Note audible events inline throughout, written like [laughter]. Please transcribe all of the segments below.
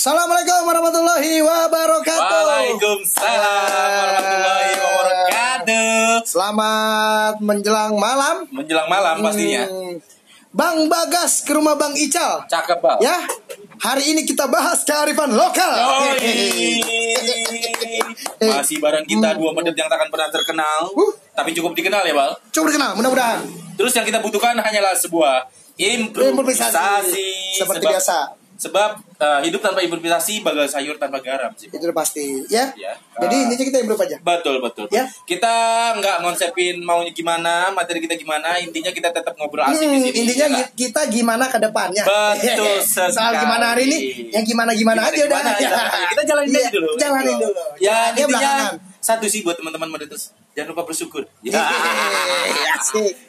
Assalamualaikum warahmatullahi wabarakatuh. Waalaikumsalam warahmatullahi wabarakatuh. Selamat menjelang malam. Menjelang malam pastinya. Hmm, Bang Bagas ke rumah Bang Ical. Cakep bang. Ya, hari ini kita bahas kearifan lokal. Masih bareng kita dua medit yang takkan pernah terkenal, Uh. tapi cukup dikenal ya bal. Coba dikenal, mudah-mudahan. Terus yang kita butuhkan hanyalah sebuah improvisasi, Improvisasi. Seperti biasa. Sebab eh, hidup tanpa improvisasi bagai sayur tanpa garam sih. Itu udah pasti, ya. Ya. Jadi Ah. intinya kita improve aja. Betul betul. Ya. Kita nggak ngonsepin maunya gimana, materi kita gimana, intinya kita tetap ngobrol asik Hmm, di sini. intinya ya kita gimana ke depannya. Betul [laughs] Soal sekali. gimana hari ini, yang gimana-gimana aja udah. Gimana, gimana. [laughs] Kita jalanin Iya, aja dulu. Jalanin Gitu. dulu. Ya intinya belakangan. satu sih buat teman-teman Meditus. Jangan lupa bersyukur. Ya. [laughs]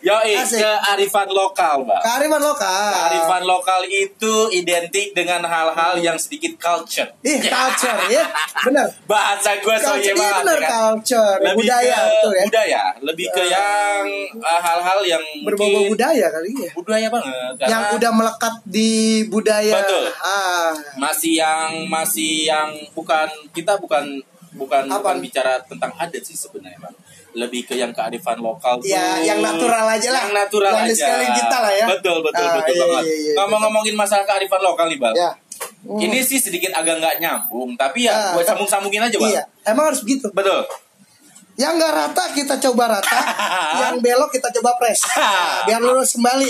Yo, kearifan lokal, Mbak. Kearifan lokal. Kearifan lokal itu identik dengan hal-hal yang sedikit culture. Ih, [laughs] culture ya. Bener. Bahasa gue soalnya iya banget ya kan. culture. Lebih budaya, ke betul ya. budaya, lebih ke yang uh, hal-hal yang Berbau budaya kali ya. budaya banget. Yang karena udah melekat di budaya. Betul. Ah. masih yang masih yang bukan kita bukan bukan Apa? bukan bicara tentang adat sih sebenarnya bang lebih ke yang kearifan lokal tuh Ya, yang natural aja lah. yang natural Yang aja sekeliling kita lah ya. betul betul Ah, betul iya, banget iya, iya, ngomong-ngomongin masalah kearifan lokal nih bang Ya. Hmm. ini sih sedikit agak nggak nyambung tapi ya Ah, gue sambung-sambungin aja bang Iya, emang harus begitu. betul Yang nggak rata kita coba rata, [laughs] yang belok kita coba press, Nah, [laughs] biar lurus kembali.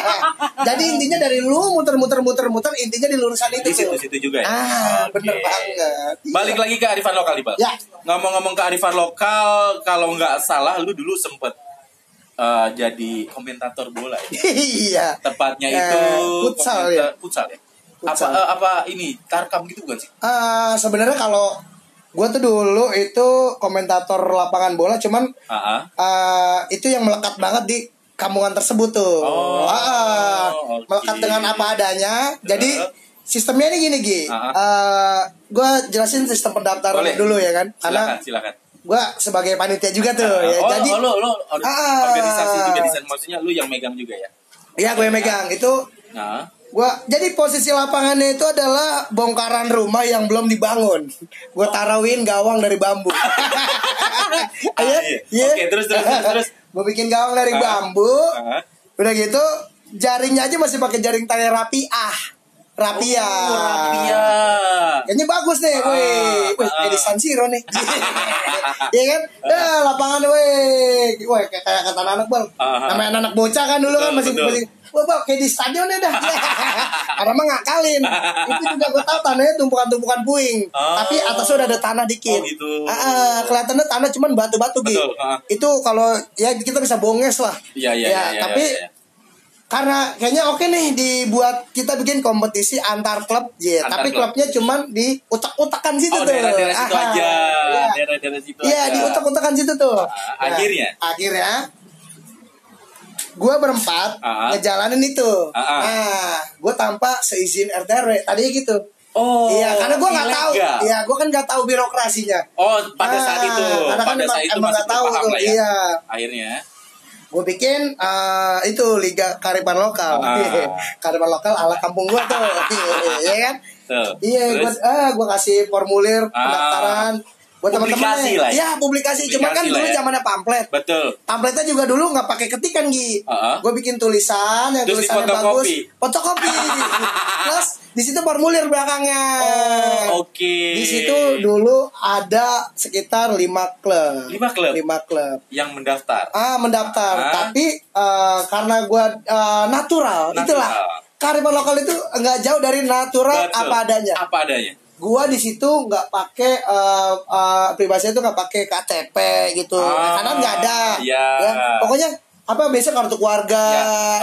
[laughs] Jadi intinya dari lu muter-muter muter-muter, intinya di lurusan itu. di situ tuh. situ juga ya Ah, Oke. bener banget. balik lagi ke arifan lokal nih bang Ya. ngomong-ngomong ke arifan lokal kalau nggak salah lu dulu sempet eh, jadi komentator bola ya iya. tepatnya Eh, itu futsal komputer- ya? futsal ya Futsal. apa eh, apa ini tarkam gitu bukan sih Ah, sebenarnya kalau gue tuh dulu itu komentator lapangan bola, cuman ah ah, itu yang melekat banget di kampungan tersebut tuh. Oh, Ah, oke. melekat dengan apa adanya. Jadi sistemnya ini gini Gi. Ah. gue jelasin sistem pendaftaran Boleh. dulu ya kan. Karena silakan silakan gue sebagai panitia juga tuh Ah, ya. oh, Jadi oh, lo lo or- Ah. organisasi juga di sana maksudnya lu yang megang juga ya ya gue megang itu nah gua jadi posisi lapangannya itu adalah bongkaran rumah yang belum dibangun. Gue tarawin gawang dari bambu. [laughs] [laughs] Ah, Iya, iya. Oke, terus, terus, terus, terus. Gue bikin gawang dari Ah. bambu. Ah. Udah gitu jaringnya aja masih pakai jaring tali rapiah. Rapia. Oh, rapia. Kayaknya bagus nih, Ah, weh. Weh, ah. kayak di San Siro nih. [laughs] Iya kan? Dah lapangan weh. Weh, kayak kata anak bang. Ah, ah. Namanya anak bocah kan dulu kan Betul, masih betul. masih Wah, bang, kayak di stadion ya dah. [laughs] Karena mah ngakalin. Itu juga gue tahu tanahnya tumpukan-tumpukan puing. Oh. Tapi atasnya udah ada tanah dikit. Oh, gitu. Ah, ah, kelihatannya tanah cuman batu-batu gitu. Ah. Itu kalau ya kita bisa bonges lah. Iya, iya, Ya, iya, iya, tapi iya. karena kayaknya oke nih dibuat kita bikin kompetisi antar klub ya Antar tapi klub. klubnya cuman di utak-utakan situ oh tuh daerah-daerah situ aja iya. daerah-daerah situ Iya aja di utak-utakan situ tuh Ah, akhirnya? akhirnya gue berempat Ah. ngejalanin itu. Ah. nah gue tanpa seizin RT tadinya gitu. Oh iya karena gue nggak tahu. iya gue kan nggak tahu birokrasinya. Oh pada saat Ah, itu. karena kan pada emang- saat itu emang nggak tahu tuh, ya. Iya. akhirnya? Gue bikin eh, itu liga kariban lokal. Ah. [laughs] kariban lokal ala kampung gue tuh. [laughs] Iya kan? Tuh. Iya, gue Terus? ah, gua kasih formulir Ah. pendaftaran buat teman-teman. Publikasi lah ya? Iya, publikasi. Cuma kan dulu ya? zamannya pamflet. betul Pamfletnya juga dulu nggak pakai ketikan Gi. Ah. Gue bikin tulisan yang Terus tulisannya bagus. Fotokopi. [laughs] Plus di situ formulir belakangnya. oh oke Di situ dulu ada sekitar lima klub. Lima klub? Lima klub. yang mendaftar Ah mendaftar, Ah. tapi eh, karena gua eh, natural, Natural. itulah kearifan lokal itu nggak jauh dari natural Betul. apa adanya. apa adanya gua di situ nggak pakai uh, uh, privasi itu nggak pakai KTP gitu. Ah, karena nggak ada iya. ya. Pokoknya apa biasa kartu keluarga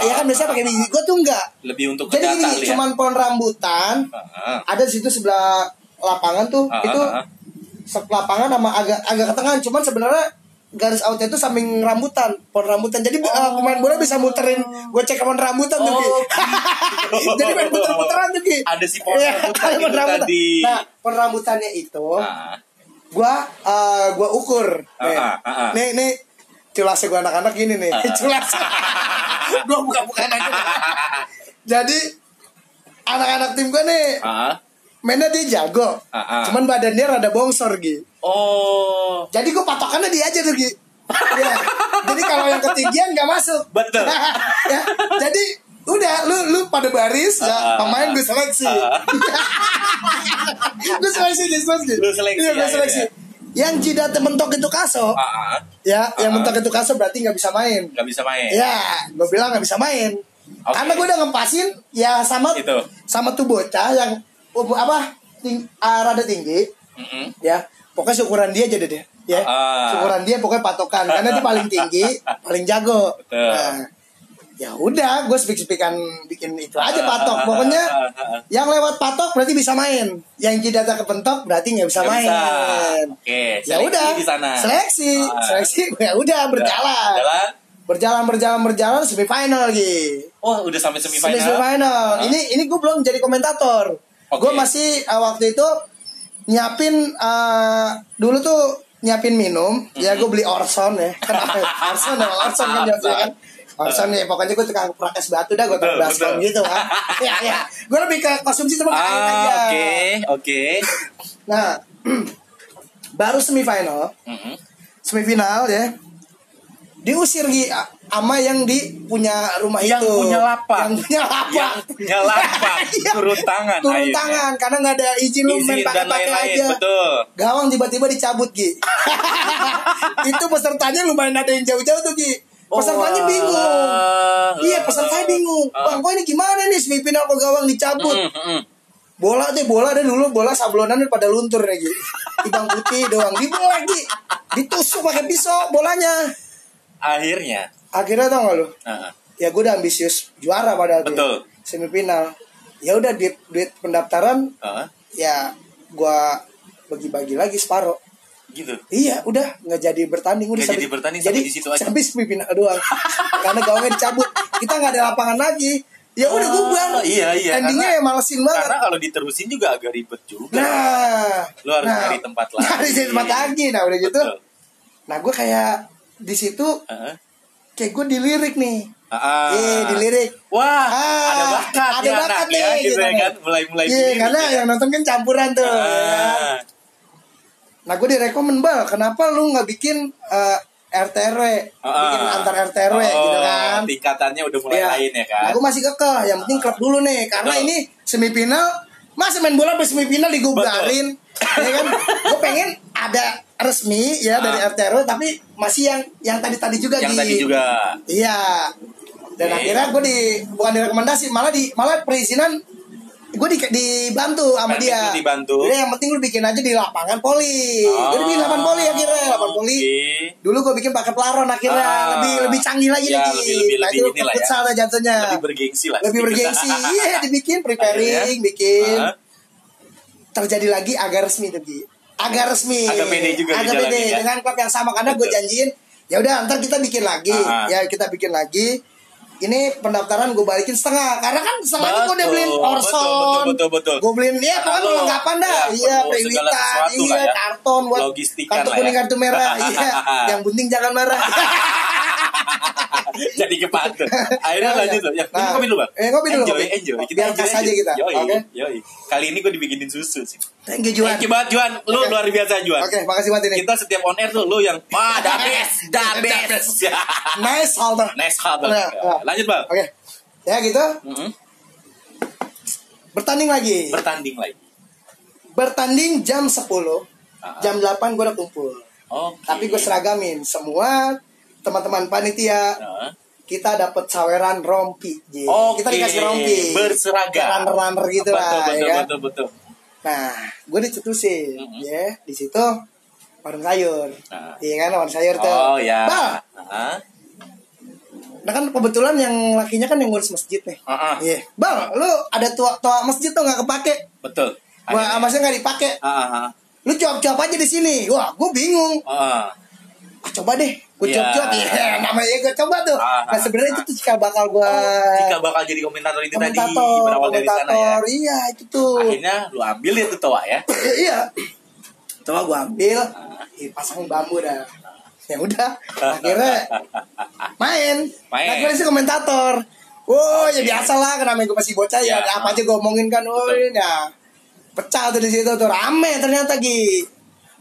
ya, Ya. kan biasa pakai biji. Gua tuh enggak lebih untuk jadi gini lihat. cuman pohon rambutan Ah, ada di situ sebelah lapangan tuh Ah, itu se- lapangan sama agak agak ke tengah. Cuman sebenarnya garis outnya itu samping rambutan pohon rambutan jadi uh, pemain bola bisa muterin gue cek pohon rambutan tuh. Oh, [laughs] jadi main puter-puteran tuh Ki. Ada si pohon Iya, rambutan ada itu pohon rambutan. tadi. nah pohon rambutannya itu Ah. gua uh, gua ukur nih Ah, ah, ah. nih nih culasnya gua anak-anak gini nih Ah. culas [laughs] gua buka-bukaan aja jadi anak-anak tim gua nih Ah. mainnya dia jago. Ah, ah. Cuman badannya rada bongsor gitu. Oh, Jadi gue patokannya dia aja tuh Gi. Ya. Jadi kalau yang ketinggian gak masuk. Betul. [laughs] ya. Jadi udah lu lu pada baris ya Ah, pemain gue seleksi. ah. [laughs] gue seleksi di seleksi. Lu seleksi, Iya, gue ya, seleksi. ya. Yang jidat mentok itu kaso, ah, ah. ya, yang Ah. mentok itu kaso berarti nggak bisa main. nggak bisa main. Ya, gue bilang nggak bisa main. Oke. Karena gue udah ngepasin ya sama Itu. sama tuh bocah yang apa ting, ah, rada tinggi Mm-mm. ya pokoknya syukuran dia aja deh deh, ya Ah. syukuran dia pokoknya patokan karena dia paling tinggi [laughs] paling jago Betul. nah, ya udah gue speak speakan bikin itu aja patok Ah, pokoknya yang lewat patok berarti bisa main yang jidatnya kepentok berarti nggak bisa Nggak main bisa. Oke, ya udah di sana. seleksi Ah. seleksi [laughs] ya udah berjalan Jalan. berjalan berjalan berjalan semifinal lagi Oh, udah sampai semifinal. semifinal Ah. ini ini gue belum jadi komentator Oke. gue masih uh, waktu itu nyiapin uh, dulu tuh nyiapin minum ya gue beli Orson ya. [laughs] Kan Orson ya Orson kan jawabnya kan. Orson nih pokoknya gue tukang prakes batu dah gue tukang baskom gitu kan ya ya gue lebih ke konsumsi sama air aja. Ah, oke, oke. nah [clears throat] baru semifinal. Mm-mm. semifinal ya diusir Gi sama yang di punya rumah Yang itu punya lapak. yang punya lapak Yang punya lapak. [laughs] Iya. Turun tangan turun akhirnya. tangan karena nggak ada izin lu main pakai pakai aja betul. gawang tiba-tiba dicabut Gi [laughs] itu pesertanya lumayan ada yang jauh-jauh tuh Gi pesertanya Oh, bingung alah. iya pesertanya bingung Ah. bang kok ini gimana nih semifinal kok gawang dicabut mm, mm. bola deh bola deh dulu bola sablonan pada luntur lagi ibang putih doang dibola lagi ditusuk pakai pisau bolanya Akhirnya. akhirnya tau gak lu ah. ya gue udah ambisius juara pada Betul. semifinal ya udah duit duit pendaftaran Ah, ya gua bagi-bagi lagi separuh gitu. iya udah nggak jadi bertanding udah Nggak jadi bertanding, sampai di situ aja. sampai semifinal doang [laughs] karena gawangnya dicabut kita nggak ada lapangan lagi ya udah Ah, bubar iya, iya, endingnya karena- ya malesin banget Karena kalau diterusin juga agak ribet juga. nah Lu harus cari tempat [laughs] lagi. cari tempat lagi nah udah gitu Betul. nah gue kayak di situ Ah, kayak gue dilirik nih ah, ah. eh dilirik Wah, Ah, ada bakat ada ya bakat nih, ya, gitu, gitu ya kan. kan, mulai-mulai Iya, dilirik karena ya. yang nonton kan campuran tuh. ya kan? Ah, Nah, gue direkomend bal, kenapa lu nggak bikin eh, RTRW, bikin ah. antar RTRW Oh, gitu kan? Tingkatannya udah mulai Iya. lain ya kan. Nah, gue masih kekeh, yang penting klub dulu nih, karena Betul. ini semifinal, masa main bola sampai semifinal digubarin, ya kan? Gue pengen ada resmi ya dari Ah. RTRW, tapi masih yang yang tadi tadi juga Yang Gi. tadi juga. Iya. Dan akhirnya gue di bukan direkomendasi, malah di malah perizinan gue di, dibantu sama dia. lu dibantu. Udah yang penting lu bikin aja di lapangan poli. Oh, Gue bikin lapangan poli akhirnya, lapangan poli. Oke. Dulu gue bikin pakai pelaron akhirnya Ah. lebih lebih canggih lagi Ya, nih. lebih- lebih- nah, lebih itu ya. futsal jatuhnya. Lebih bergengsi lah. Lebih bergengsi. Iya, dibikin preparing, Akhirnya, bikin. ah. Terjadi lagi agak resmi Gi. Agak resmi. Agak pede juga Agak pede ya. dengan klub yang sama karena gue janjiin ya udah ntar kita bikin lagi. Ah. Ya, kita bikin lagi. Ini pendaftaran gue balikin setengah karena kan setengahnya gue udah beliin Orson, betul, betul, betul. gue beliin ya kan Halo. perlengkapan dah, Ya, iya sesuatu iya ya. karton buat kartu lah kuning ya. kartu merah, [laughs] iya. Yang penting jangan marah. [laughs] Jadi kepatut. Akhirnya Ya, ya. lanjut loh. Ya, Nah, ini kopi dulu bang. eh, kopi dulu, Enjoy, enjoy. Kita enjoy kas aja kita. Yoi, Oke. yoi. Kali ini gue dibikinin susu sih. Thank you Juan. Thank you banget Juan. Lu Oke. luar biasa Juan. Oke, makasih banget ini. Kita setiap on air tuh lu yang wah the best, the best. Ya. Nice halter. Nice hub. Ya. Lanjut bang. Oke. Ya gitu, Mm-mm. bertanding lagi. Bertanding lagi. Bertanding jam 10. Ah. Jam 8 gue udah kumpul. Oke. Tapi gue seragamin semua teman-teman panitia Nah. kita dapat saweran rompi. Ji. Oke. Kita dikasih rompi. Berseragam. Runner-runner gitu betul, lah, betul, ya betul, betul. Nah, gue dicetusin, Mm-mm. ya di situ warung sayur, Nah. iya kan warung sayur tuh. Oh ya. Bal, Ah. nah kan kebetulan yang lakinya kan yang ngurus masjid nih. Ah, ah. Iya, bal, lu ada tua tua masjid tuh nggak kepake, Betul. Wah, Akhirnya. masnya nggak dipakai. Ah, ah, ah. Lu cuap-cuap aja di sini. Wah, gue bingung. Ah. Ah, coba deh, Iya. cuap-cuap. [laughs] Iya, namanya gue coba tuh. Ah, Nah, sebenarnya ah, itu tuh cikal bakal gue Jika bakal jadi komentator itu tadi komentator, berawal dari sana ya. Iya, itu tuh. Akhirnya lu ambil itu toa ya. [laughs] iya. Coba gue ambil, Ih, pasang bambu dah. Ya udah, [laughs] akhirnya main. Main. Nah, gue sih komentator. Oh, ya biasa lah, karena gue masih bocah ya, Ya. apa aja gue omongin kan. Oh, ini ya. pecah tuh di situ tuh rame ternyata Gi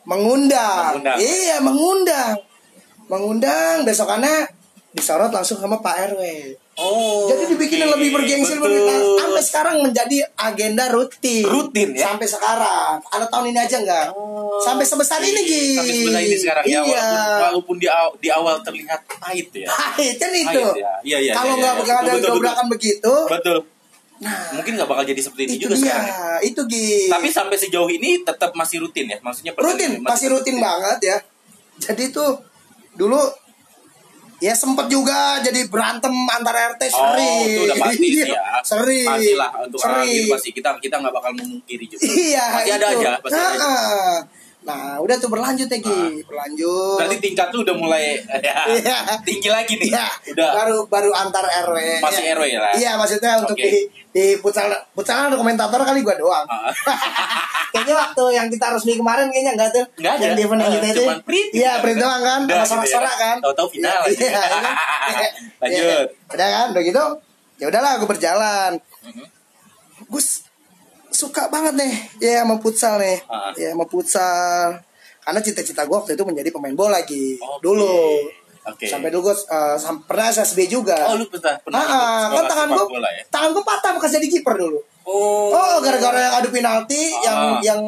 mengundang. Mengundang. iya mengundang mengundang besokannya disorot langsung sama Pak RW Oh. jadi dibikin yang lebih bergengsi nah, sampai sekarang menjadi agenda rutin Rutin, ya? sampai sekarang ada tahun ini aja enggak Oh, sampai sebesar ini Gi Sampai sebesar ini sekarang ya. iya Walaupun, walaupun di, aw- di awal terlihat pahit ya. Pahit kan itu Pahit ya. Iya, iya, kalau iya, nggak iya. bakal ada dobrakan begitu Betul. nah Mungkin nggak bakal jadi seperti ini itu juga dia sekarang. ya. itu Gi Tapi sampai sejauh ini tetap masih rutin ya. Maksudnya rutin pertandingan pasti rutin banget ya jadi tuh dulu ya sempet juga jadi berantem antar RT Oh, sering itu udah pasti sih ya. sering Pastilah untuk hal sering itu pasti kita kita nggak bakal memungkiri juga. iya Pasti ada itu. aja, pasti ada aja. Nah, nah udah tuh berlanjut ya Gi berlanjut Berarti tingkat tuh udah mulai [laughs] ya, Iya. tinggi lagi nih. Iya, Udah. baru baru antar RW. Masih ya. RW lah. Iya, maksudnya untuk Oke. di di futsal futsal ada komentator kali gua doang. Ah. [laughs] kayaknya waktu yang kita resmi kemarin kayaknya enggak tuh. Nggak ada. Yang di event yang Ah, kita itu. print Iya, gitu. print doang kan, Udah, sama gitu ya. sorak-sorak kan. Tahu-tahu final. Iya, iya kan? [laughs] Lanjut. Iya. Udah kan, udah gitu. Ya udahlah, gue berjalan. Mhm. Gue s- suka banget nih ya sama futsal nih. Ah. Ya sama futsal. Karena cita-cita gue waktu itu menjadi pemain bola lagi. Oke. Dulu. Oke. Sampai dulu gue uh, sam- pernah SSB juga. Oh, lu pernah pernah Ah, ah, kan tangan gue ya? tangan gue patah bekas jadi kiper dulu. Oh. Oh, gara-gara yang adu penalti Ah. yang yang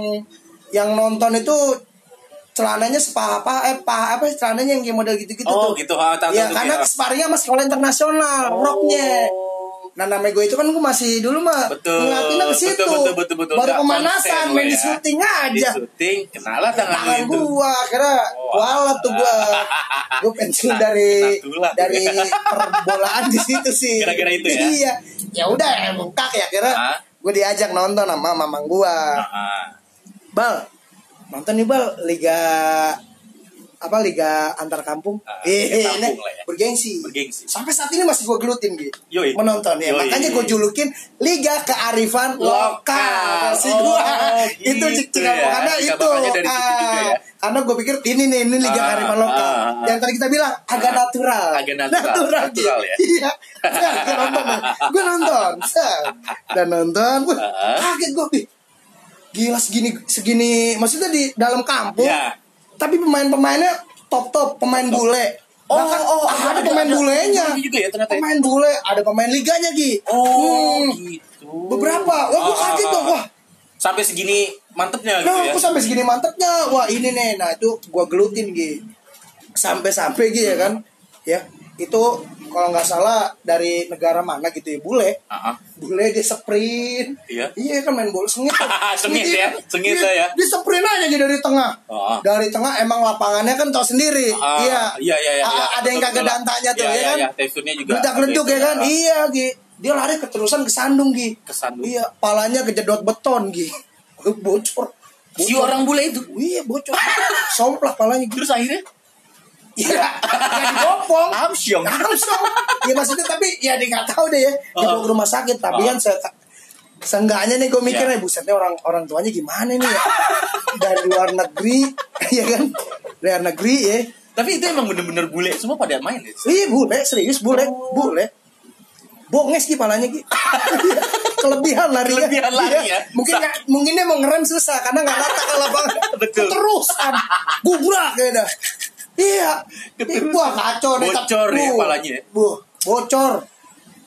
yang nonton itu celananya sepa apa eh pa, apa celananya yang kayak model gitu-gitu Oh, tuh. gitu. Ah, tahu, Ya tahu, karena tahu. sparringnya sama sekolah internasional, Oh. roknya. Nah namanya gue itu kan gue masih dulu mah Betul. ngeliatinnya ke situ. Betul, betul, betul, betul. Baru pemanasan, main di ya. syuting Di aja. syuting, kenalah tangan, itu. gua akhirnya Oh. kualat tuh gua. [laughs] Gue pensiun dari dari perbolaan di situ sih. Gara-gara itu ya? Iya. Ya udah bengkak ya akhirnya. Gue diajak nonton sama mamang gua. Ah. Bal, nonton nih Bal Liga apa Liga antar kampung? Ah, eh, kampung ini lah ya. bergengsi. Bergengsi. Sampai saat ini masih gue gelutin gitu. Yoi. Menonton ya. Yoi. Makanya gue julukin Liga Kearifan Lokal. Lokal. Versi Oh, [laughs] gua. gitu itu cik ya. karena itu. dari situ juga ya. ah, Karena gue pikir ini nih ini Liga Ah, Kearifan Lokal. ah, ah. Yang tadi kita bilang agak natural. Agak natural. Natural ya. Iya. gue nonton. Gue nonton. Dan nonton. Gue kaget gue. Gila segini segini maksudnya di dalam kampung. Ya. Tapi pemain-pemainnya top-top, pemain bule. Oh, Bahkan oh, ada, ada- pemain ada- bulenya. ada juga ya ternyata ya? Pemain bule, ada pemain liganya Gi. Oh, Hmm. gitu. Beberapa. Wah, gue Ah, kaget ah, dong. ah. Wah, Sampai segini mantepnya gitu nah ya. aku sampai segini mantepnya. Wah, ini nih. Nah, itu gua gelutin Gi. Sampai-sampai Gi ya kan. Ya, itu kalau nggak salah dari negara mana gitu ya, bule. Ah, ah. Bule dia sprint. Iya. Iya kan main bola sengit. [laughs] Sengit ya, sengit Dia- ya. Dia sprint aja gitu dari tengah. Oh. Dari tengah emang lapangannya kan tau sendiri. Ah, iya. iya, iya, iya, iya. Ada yang kagak dantanya tuh Iya, ya iya, kan. iya. Teksturnya juga Ledak ada leduk itu ya kan. ya. Iya, Gi. Dia lari keterusan kesandung, Gi. Kesandung. Iya, palanya kejedot beton, Gi. [laughs] Bocor. Si orang bule itu. Iya, bocor. Somplak palanya, Gi. Terus akhirnya Iya, nggak dibopong. Amsyong. Langsung. Ya maksudnya tapi ya dia nggak tahu deh ya. Dibawa ke rumah sakit. Tapi kan seenggaknya nih gue mikirnya Ya. busetnya orang orang tuanya gimana nih ya. Dari luar negeri, [laughs] ya kan? Dari luar negeri ya. Tapi itu emang bener-bener bule semua pada main ya. Iya bule, serius bule, Oh. bule. Bonges di palanya Ki. Kelebihan lari [laughs] Kelebihan lari ya. Mungkin nggak- mungkin dia mau ngerem susah karena nggak rata ke lapangan. Betul. Terusan. Gubrak kayak dah. Iya. Keterusan. Wah kacau deh. Bocor ya palanya ya. Bu, bocor.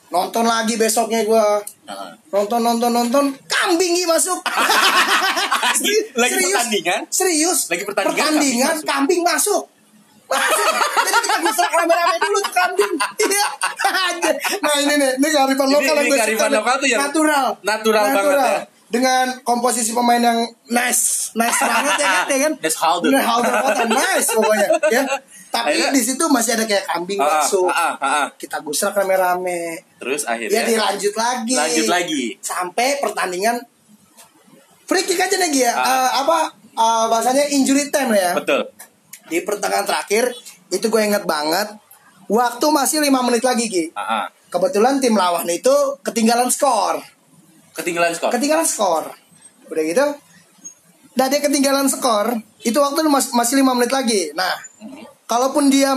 Nonton lagi besoknya gua. Nah. Nonton nonton nonton kambing masuk. Seri- [laughs] Lagi serius. pertandingan? Serius. Lagi pertandingan, Pertandingan kambing masuk. Masuk. Jadi kita gusak rame-rame dulu tuh kambing. Iya. [laughs] Nah ini nih, ini kearifan Ini- lokal yang ini gue kearifan suka. lokal tuh yang natural. natural banget ya. Dengan komposisi pemain yang nice, nice [laughs] banget ya kan, ya kan? Nice Halder. Nice Halder nice pokoknya. Ya. Tapi Akhirnya- di situ masih ada kayak kambing Ah, masuk. ah, ah, ah. Kita gusrak rame-rame. Terus Ya akhirnya dilanjut lagi. Lanjut lagi. Sampai pertandingan free kick aja nih ya. Ah. Eh, apa eh, bahasanya injury time ya. Betul. Di pertengahan terakhir itu gue inget banget. Waktu masih lima menit lagi Gi. Ah, ah. Kebetulan tim lawan itu ketinggalan skor. Ketinggalan skor. Ketinggalan skor. Udah gitu. Nah dia ketinggalan skor. Itu waktu mas- masih lima menit lagi. Nah, Mhm. kalaupun dia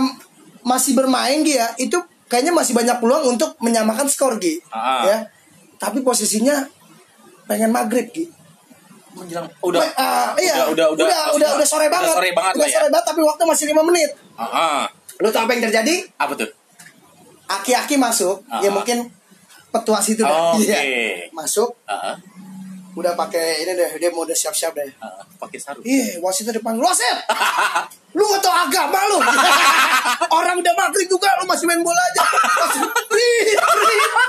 masih bermain Gi ya, itu kayaknya masih banyak peluang untuk menyamakan skor Gi. Ah. Ya. Tapi posisinya pengen maghrib Gi. menjelang udah Ah, iya. udah udah udah, udah, udah sore udah banget. sore banget Udah lah ya. sore banget tapi waktu masih 5 menit. Ah, ah. Lu tau apa yang terjadi? apa tuh Aki-aki masuk, Ah. ya mungkin petuas itu dah. Oh, Iya. oke. Masuk, Ah, udah pakai ini deh, dia mau udah siap-siap deh. ah, pakai sarung Ih, wasitnya dipanggil wasit. lu gak tau agama lu. [laughs] Orang udah maghrib juga lu masih main bola aja.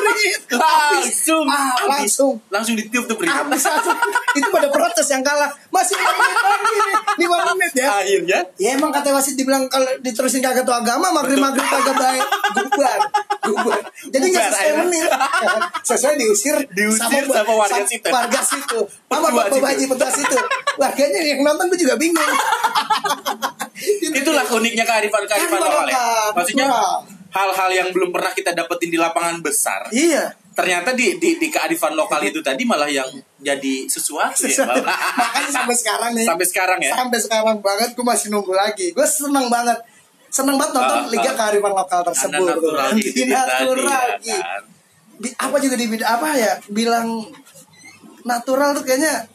Wasit, [laughs] langsung Ah, langsung. langsung ditiup tuh beri Habis langsung. Itu pada protes yang kalah. Masih 5 menit lagi nih. 5 menit ya. akhirnya Ya emang kata wasit dibilang kalau diterusin kagak tuh agama maghrib maghrib kagak baik gubar gubar akhirnya. menit sesuai diusir Diusir sama warga situ. warga situ. Sama bapak petua situ. Warganya yang nonton gue juga bingung. Itulah uniknya kearifan kearifan lokal ya. maksudnya hal-hal yang belum pernah kita dapetin di lapangan besar iya. ternyata di, di di kearifan lokal itu tadi malah yang jadi sesuatu ya Sesuatu. Bang. makanya sampai sekarang nih. Sampai sekarang ya? Sampai sekarang banget gue masih nunggu lagi. Gue seneng banget seneng banget nonton Ah, liga ah. kearifan lokal tersebut natural Di natural ya kan? Di- apa juga di bidang apa ya bilang natural tuh kayaknya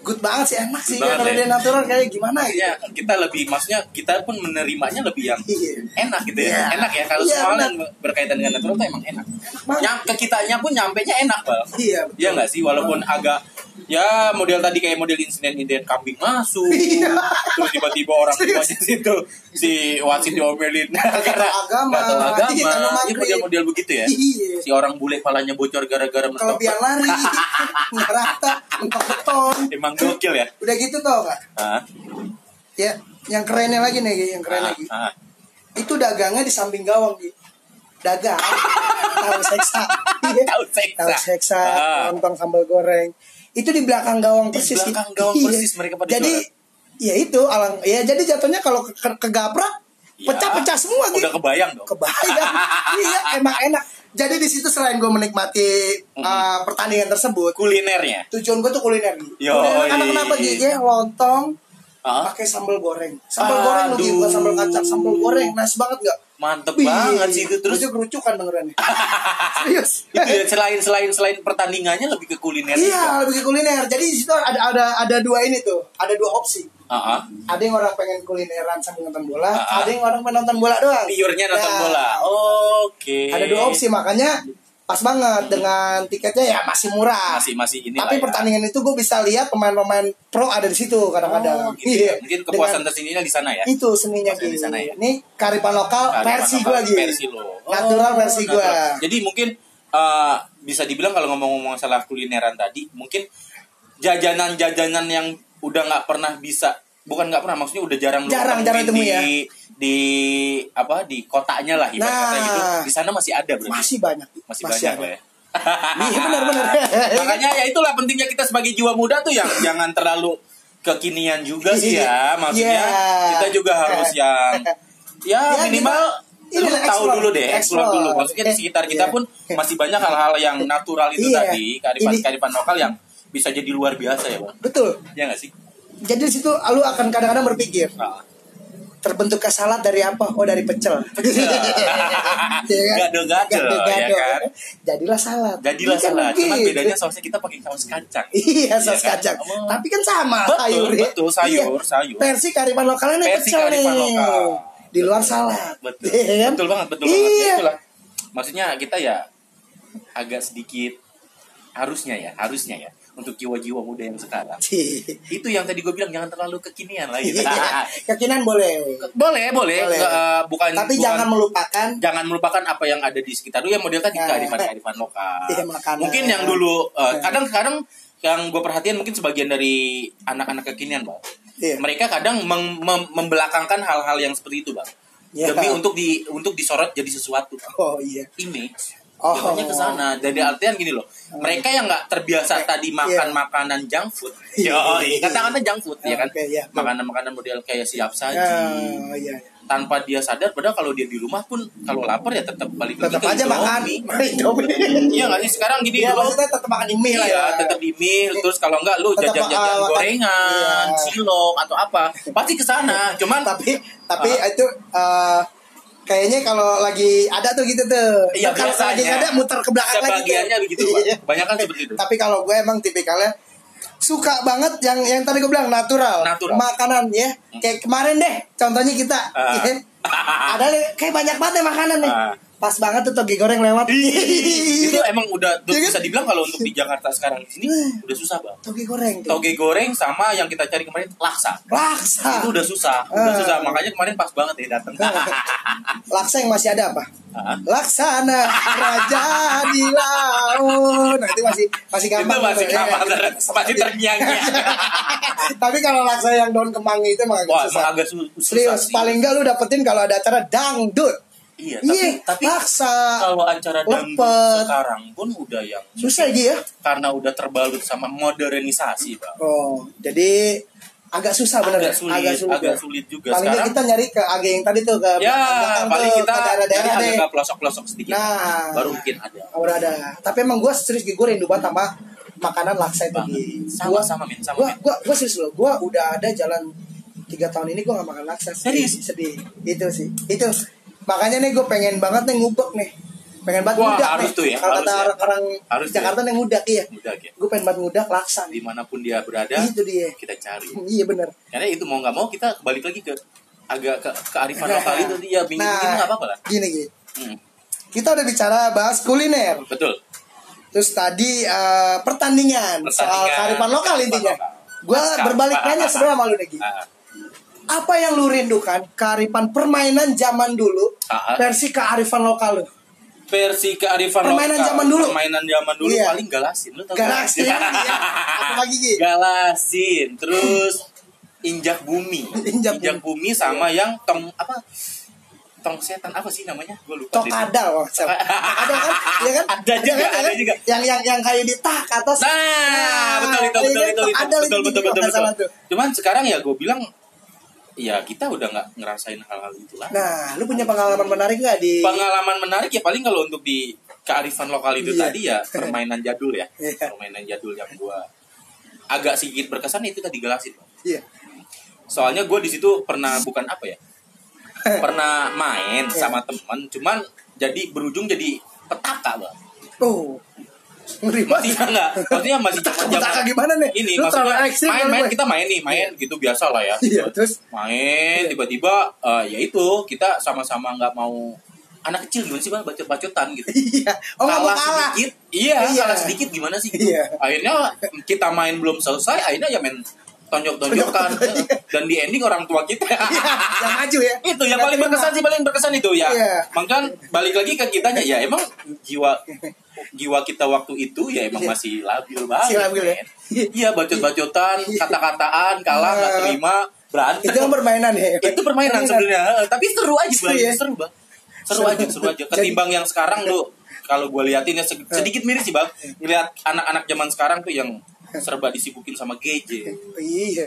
good banget sih enak sih. Kalau ya. dia natural kayak gimana gitu. Ya kita lebih maksudnya kita pun menerimanya lebih yang Iya. enak gitu ya. Iya. enak ya kalau yang berkaitan dengan natural tuh emang enak. Nyam, ke kitanya pun nyampenya enak bang. Iya Iya nggak sih? Walaupun agak ya model tadi kayak model insiden insiden kambing masuk Iya. terus tiba-tiba orang tuanya situ si wasit diomelin karena agama. tahu agama Iya, ya maghrib. model-model begitu ya Iya. si orang bule palanya bocor gara-gara mentok kelebihan lari [laughs] nggak rata mentok beton emang gokil ya udah gitu tau gak ah, ya yang kerennya lagi nih yang keren ah, lagi ah. itu dagangnya di samping gawang di dagang [laughs] tahu seksa. Tahu seksa. tahu seksa Ah. lontong sambal goreng itu di belakang gawang Di persis belakang gawang Iya. persis mereka pada jadi ya itu alang ya jadi jatuhnya kalau ke- ke- kegaprak Ya, pecah-pecah semua gitu. udah kebayang dong. Kebayang. [laughs] Iya emang enak. Jadi di situ selain gue menikmati uh, pertandingan tersebut kulinernya? tujuan gue tuh kuliner. Gitu Yoi. kuliner anak kenapa? Gitu ya lontong ah, pakai sambal goreng. Sambal goreng lu gitu bukan sambal kacang. Sambal goreng nice banget gak mantep banget sih itu terus kerucukan dengerannya [laughs] serius itu ya, selain selain selain pertandingannya lebih ke kuliner juga. iya lebih ke kuliner jadi di situ ada ada ada dua ini tuh ada dua opsi ah. ada yang orang pengen kulineran sambil nonton bola ah. ada yang orang pengen nonton bola doang Pure-nya nonton Nah, bola. Oke. ada dua opsi makanya pas banget dengan tiketnya ya masih murah Masih masih ini tapi ya. pertandingan itu gue bisa lihat pemain-pemain pro ada di situ kadang-kadang Oh, gitu ya. Iya. Mungkin kepuasan Dengan- tersendirinya di sana ya. itu seninya di sana ya. Ini karipan lokal Kearifan versi gue lagi. Versi lo. Natural versi natural. Jadi mungkin eh, bisa dibilang kalau ngomong-ngomong masalah kulineran tadi, mungkin jajanan-jajanan yang udah nggak pernah bisa bukan nggak pernah maksudnya udah jarang Jarang, jarang di, temui ya. di apa di kotanya lah ibarat Nah. gitu di sana masih ada berarti Masih banyak. masih, banyak ada. lah ya Iya [laughs] benar-benar. makanya ya itulah pentingnya kita sebagai jiwa muda tuh yang jangan terlalu kekinian juga sih ya [laughs] maksudnya Iya. kita juga harus [laughs] yang ya, Ya, minimal kita- lu tahu explore, dulu deh explore explore. dulu maksudnya di sekitar kita Iya. pun masih banyak hal-hal yang natural itu Iya. tadi kearifan Ini- kearifan lokal yang bisa jadi luar biasa ya bang Betul. ya nggak sih Jadi di situ lu akan kadang-kadang berpikir nah, terbentuk salad dari apa? Oh dari pecel. [laughs] Iya kan? Gado-gado, Gado-gado. ya kan? Jadilah salad. jadilah Iya kan salah cuman begitu. bedanya sausnya kita pakai saus kacang Iya, saus Iya kan? kacang. Oh. Tapi kan sama Betul, sayur. ya. betul, sayur, Iya. sayur. Versi kearifan lokalnya nih pecel nih. lokal. Di luar salad. betul [laughs] Iya kan? betul banget betul banget ya, Iya. itulah maksudnya kita ya agak sedikit harusnya ya harusnya ya untuk jiwa-jiwa muda yang sekarang itu yang tadi gue bilang jangan terlalu kekinian lah gitu. Iya. Kekinan boleh. boleh boleh Boleh. Eh, bukan Tapi bukan- jangan melupakan jangan melupakan apa yang ada di sekitar lu yang model tadi Nah. kearifan kearifan lokal Iya, makanan. mungkin yang dulu eh, Nah. kadang-kadang yang gue perhatian mungkin sebagian dari anak-anak kekinian bang Iya. mereka kadang mem- mem- membelakangkan hal-hal yang seperti itu bang Iya. demi untuk di untuk disorot jadi sesuatu Oh iya. image Oh. Jatuhnya ke sana. Jadi artian gini loh. Mereka yang nggak terbiasa tadi makan makanan junk food. Iya. Yo, katakanlah junk food ya kan. Oke, iya. Makanan-makanan model kayak siap saji. Oh iya. Tanpa dia sadar padahal kalau dia di rumah pun kalau lapar ya tetap balik lagi Tetap aja makan. Indomie. Indomie. Iya nggak sih sekarang gini Iya, dulu. maksudnya tetap makan di mie lah Iya, ya. tetap di mie, terus kalau enggak lu jajan-jajan uh, makan- gorengan, iya. cilok atau apa, pasti ke sana. Cuman tapi tapi Ah. itu eh, kayaknya kalau lagi ada tuh gitu tuh. Iya, kalau lagi ada muter ke belakang lagi. Sebagiannya begitu. Iya. Kebanyakan seperti itu. Tapi kalau gue emang tipikalnya suka banget yang yang tadi gue bilang natural, Natural. makanan ya kayak kemarin deh contohnya kita ya. [laughs] ada kayak banyak banget nih makanan nih Ah. Pas banget tuh toge goreng lewat. [laughs] Itu emang udah tuh Iya kan? bisa dibilang kalau untuk di Jakarta sekarang di sini udah susah bang. Toge goreng tuh. Toge goreng sama yang kita cari kemarin laksa. Laksa. Itu udah susah udah Ah. susah. Makanya kemarin pas banget ya datang laksa yang masih ada apa? Ah. laksana raja di laut. Nah itu masih masih itu gampang masih tuh, ya. gampang masih terngiang-ngiang. [laughs] Tapi kalau laksa yang daun kemangi itu emang agak wah susah. agak su- susah serius paling enggak lu dapetin kalau ada acara dangdut iya tapi iya tapi laksa kalau acara dangdut sekarang pun udah yang susah gitu ya karena udah terbalut sama modernisasi bang oh jadi agak susah bener agak ya? sulit agak sulit, agak ya. sulit juga paling sekarang kita nyari ke ag yang tadi tuh ke ya paling kita ke daerah-daerah deh agak pelosok-pelosok sedikit Nah. baru mungkin ada udah ada tapi emang gue serius gue rindu banget sama makanan laksa itu. Gi. Sama, Gua- sama, Min, sama, gua, Min. gua, gua serius loh gue udah ada jalan tiga tahun ini gue gak makan laksa Serius? sedih itu sih itu makanya nih gue pengen banget nih ngubek nih. Pengen banget Wah, ngudak harus nih. tuh ya, kalau kata ya. orang, Harus Jakarta nih ngudak iya. Ya. Gue pengen banget ngudak laksa nih di mana pun dia berada itu dia. kita cari. [laughs] Iya bener. Karena itu mau nggak mau kita balik lagi ke agak ke kearifan lokal [laughs] itu dia bingung nah, nggak apa-apa lah. gini gini. Hmm, kita udah bicara bahas kuliner. Betul. Terus tadi eh, pertandingan, soal Pertandingan. kearifan lokal intinya. Gue berbalik nanya sebenarnya sama lu Negi. Apa yang lu rindukan kearifan permainan zaman dulu Ah, versi kearifan lokal lu? versi kearifan Permainan lokal zaman dulu. permainan zaman dulu Iya. paling galasin lu tau Galasin, iya. Apa lagi, Gi? galasin terus [laughs] injak bumi Injak bumi sama yang tong apa tong setan apa sih namanya gue lupa. Tokada, wah? [laughs] Ada kan? Iya kan? Ada juga, kan? ada kan? juga. Yang yang yang kayak di tak atas. Nah, betul itu iya betul kan? itu, itu Tokada betul betul betul betul. tuh. Cuman sekarang ya gue bilang ya kita udah nggak ngerasain hal-hal itu lah. Nah, lu punya pengalaman menarik nggak di Pengalaman menarik ya paling kalau untuk di kearifan lokal itu Iya. tadi ya [laughs] permainan jadul ya. Iya. Permainan jadul yang gua agak sedikit berkesan itu tadi galasin. Iya. Soalnya gue di situ pernah bukan apa ya? [laughs] pernah main Iya. sama teman, cuman jadi berujung jadi petaka, Bang. Oh. Banget. enggak? Maksudnya masih zaman gimana nih? Ini Lu maksudnya main main kita main nih, main gitu biasa lah ya. Iya, terus Main tiba-tiba eh, ya itu kita sama-sama nggak mau anak kecil gimana sih bang bacot-bacotan gitu. iya. Oh, mau kalah. sedikit, iya, Iya. kalah sedikit gimana sih? Gitu. Iya. Akhirnya kita main belum selesai, akhirnya ya main tonjok-tonjokan iya. [laughs] dan di ending orang tua kita. Iya, yang maju ya. [laughs] itu yang paling berkesan sih paling berkesan itu ya. Iya. Makanya balik lagi ke kitanya ya emang jiwa jiwa kita waktu itu ya emang Iya. masih labil banget. Masih labil ya? Iya bacot-bacotan, kata-kataan, kalah nggak Nah. terima, berantem. Itu permainan ya. itu permainan sebenarnya, tapi seru aja Seru bang, ya? seru bang, seru Seru. aja, seru aja. Ketimbang yang sekarang lu, kalau gue liatin ya Iya. sedikit miris sih bang, ngeliat anak-anak zaman sekarang tuh yang serba disibukin sama gadget. Iya.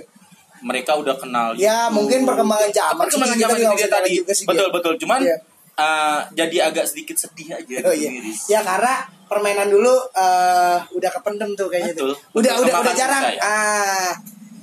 Mereka udah kenal. Ya, YouTube. mungkin perkembangan zaman Perkembangan sih, kita zaman juga nggak dia tadi. juga sih, betul betul. Cuman Iya. Uh, jadi agak sedikit sedih aja. Oh iya. miris. Ya karena permainan dulu eh, udah kependem tuh kayaknya Betul. tuh. Udah Betul, udah udah jarang. ya. Ah,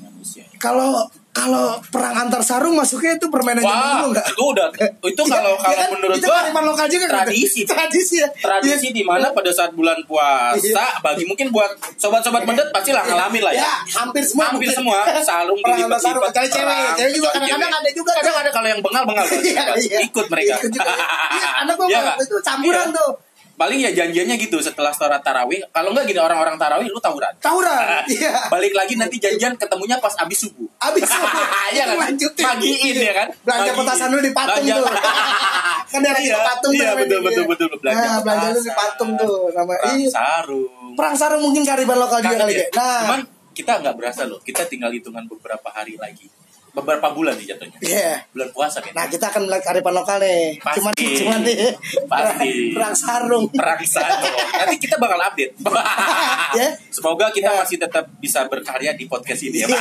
Manusia. kalau kalau perang antar sarung masuknya itu permainan zaman Wah, dulu enggak? itu udah itu kalau kalau menurut itu gua lokal juga kan? tradisi. [laughs] tradisi ya tradisi Iya. di mana pada saat bulan puasa Iya. bagi mungkin buat sobat-sobat mendet pasti lah ngalamin lah ya. ya hampir semua Hampir mungkin. semua [laughs] sarung perang antar sarung kecuali cewek perang, cewek juga kadang-kadang ada juga Kadang ada kalau yang bengal-bengal kan, [laughs] Iya, iya. ikut mereka. Ikut juga. Iya, anak gua Iya itu campuran Iya. tuh. Paling ya janjiannya gitu setelah sholat tarawih. Kalau nggak gini orang-orang tarawih lu tawuran. Tawuran. Iya. Balik lagi nanti janjian ketemunya pas abis subuh. Abis [laughs] Iya kan? lanjutin. Magiin ya kan? Belanja Magiin. petasan dulu di patung Belanja- tuh. [laughs] kan daerah kita Iya, patung iya, tuh, betul, namanya. betul, betul, belanja Nah, belanja dulu di patung tuh nama Perang iya. sarung. Perang sarung mungkin kearifan lokal juga kali ya. ya. Nah, Cuman kita nggak berasa loh. Kita tinggal hitungan beberapa hari lagi. Beberapa bulan nih jatuhnya. iya. Bulan puasa kan. Nah, kita akan melihat kearifan lokal nih. Pasti. Cuman cuman nih. Pasti. Perang sarung. Perang sarung. Nanti kita bakal update. [laughs] Ya. Semoga kita Ya. masih tetap bisa berkarya di podcast ini ya. Pak.